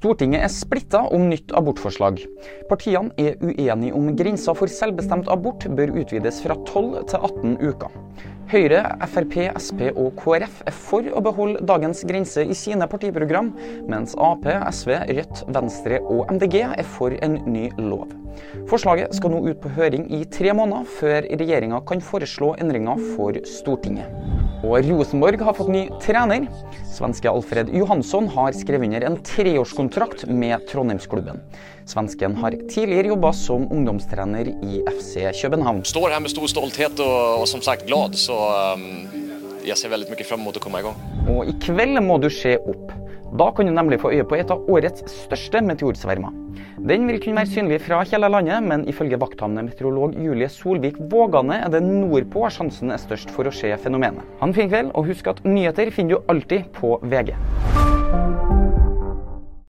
Stortinget er splitta om nytt abortforslag. Partiene er uenige om grensa for selvbestemt abort bør utvides fra 12 til 18 uker. Høyre, Frp, Sp og KrF er for å beholde dagens grense i sine partiprogram, mens Ap, SV, Rødt, Venstre og MDG er for en ny lov. Forslaget skal nå ut på høring i tre måneder, før regjeringa kan foreslå endringer for Stortinget. Og Rosenborg har fått ny trener. Svenske Alfred Johansson har skrevet under en treårskontrakt med Trondheimsklubben. Svensken har tidligere jobba som ungdomstrener i FC København. Står her med stor stolthet og, og som sagt glad, så um, jeg ser veldig mye frem mot å komme i gang. Og i kveld må du se opp. Da kan du nemlig få øye på et av årets største meteorsvermer. Den vil kunne være synlig fra hele landet, men ifølge vakthavnemeteorolog Julie Solvik Vågane er det nordpå sjansen er størst for å se fenomenet. Han fin kveld, og husk at nyheter finner du alltid på VG.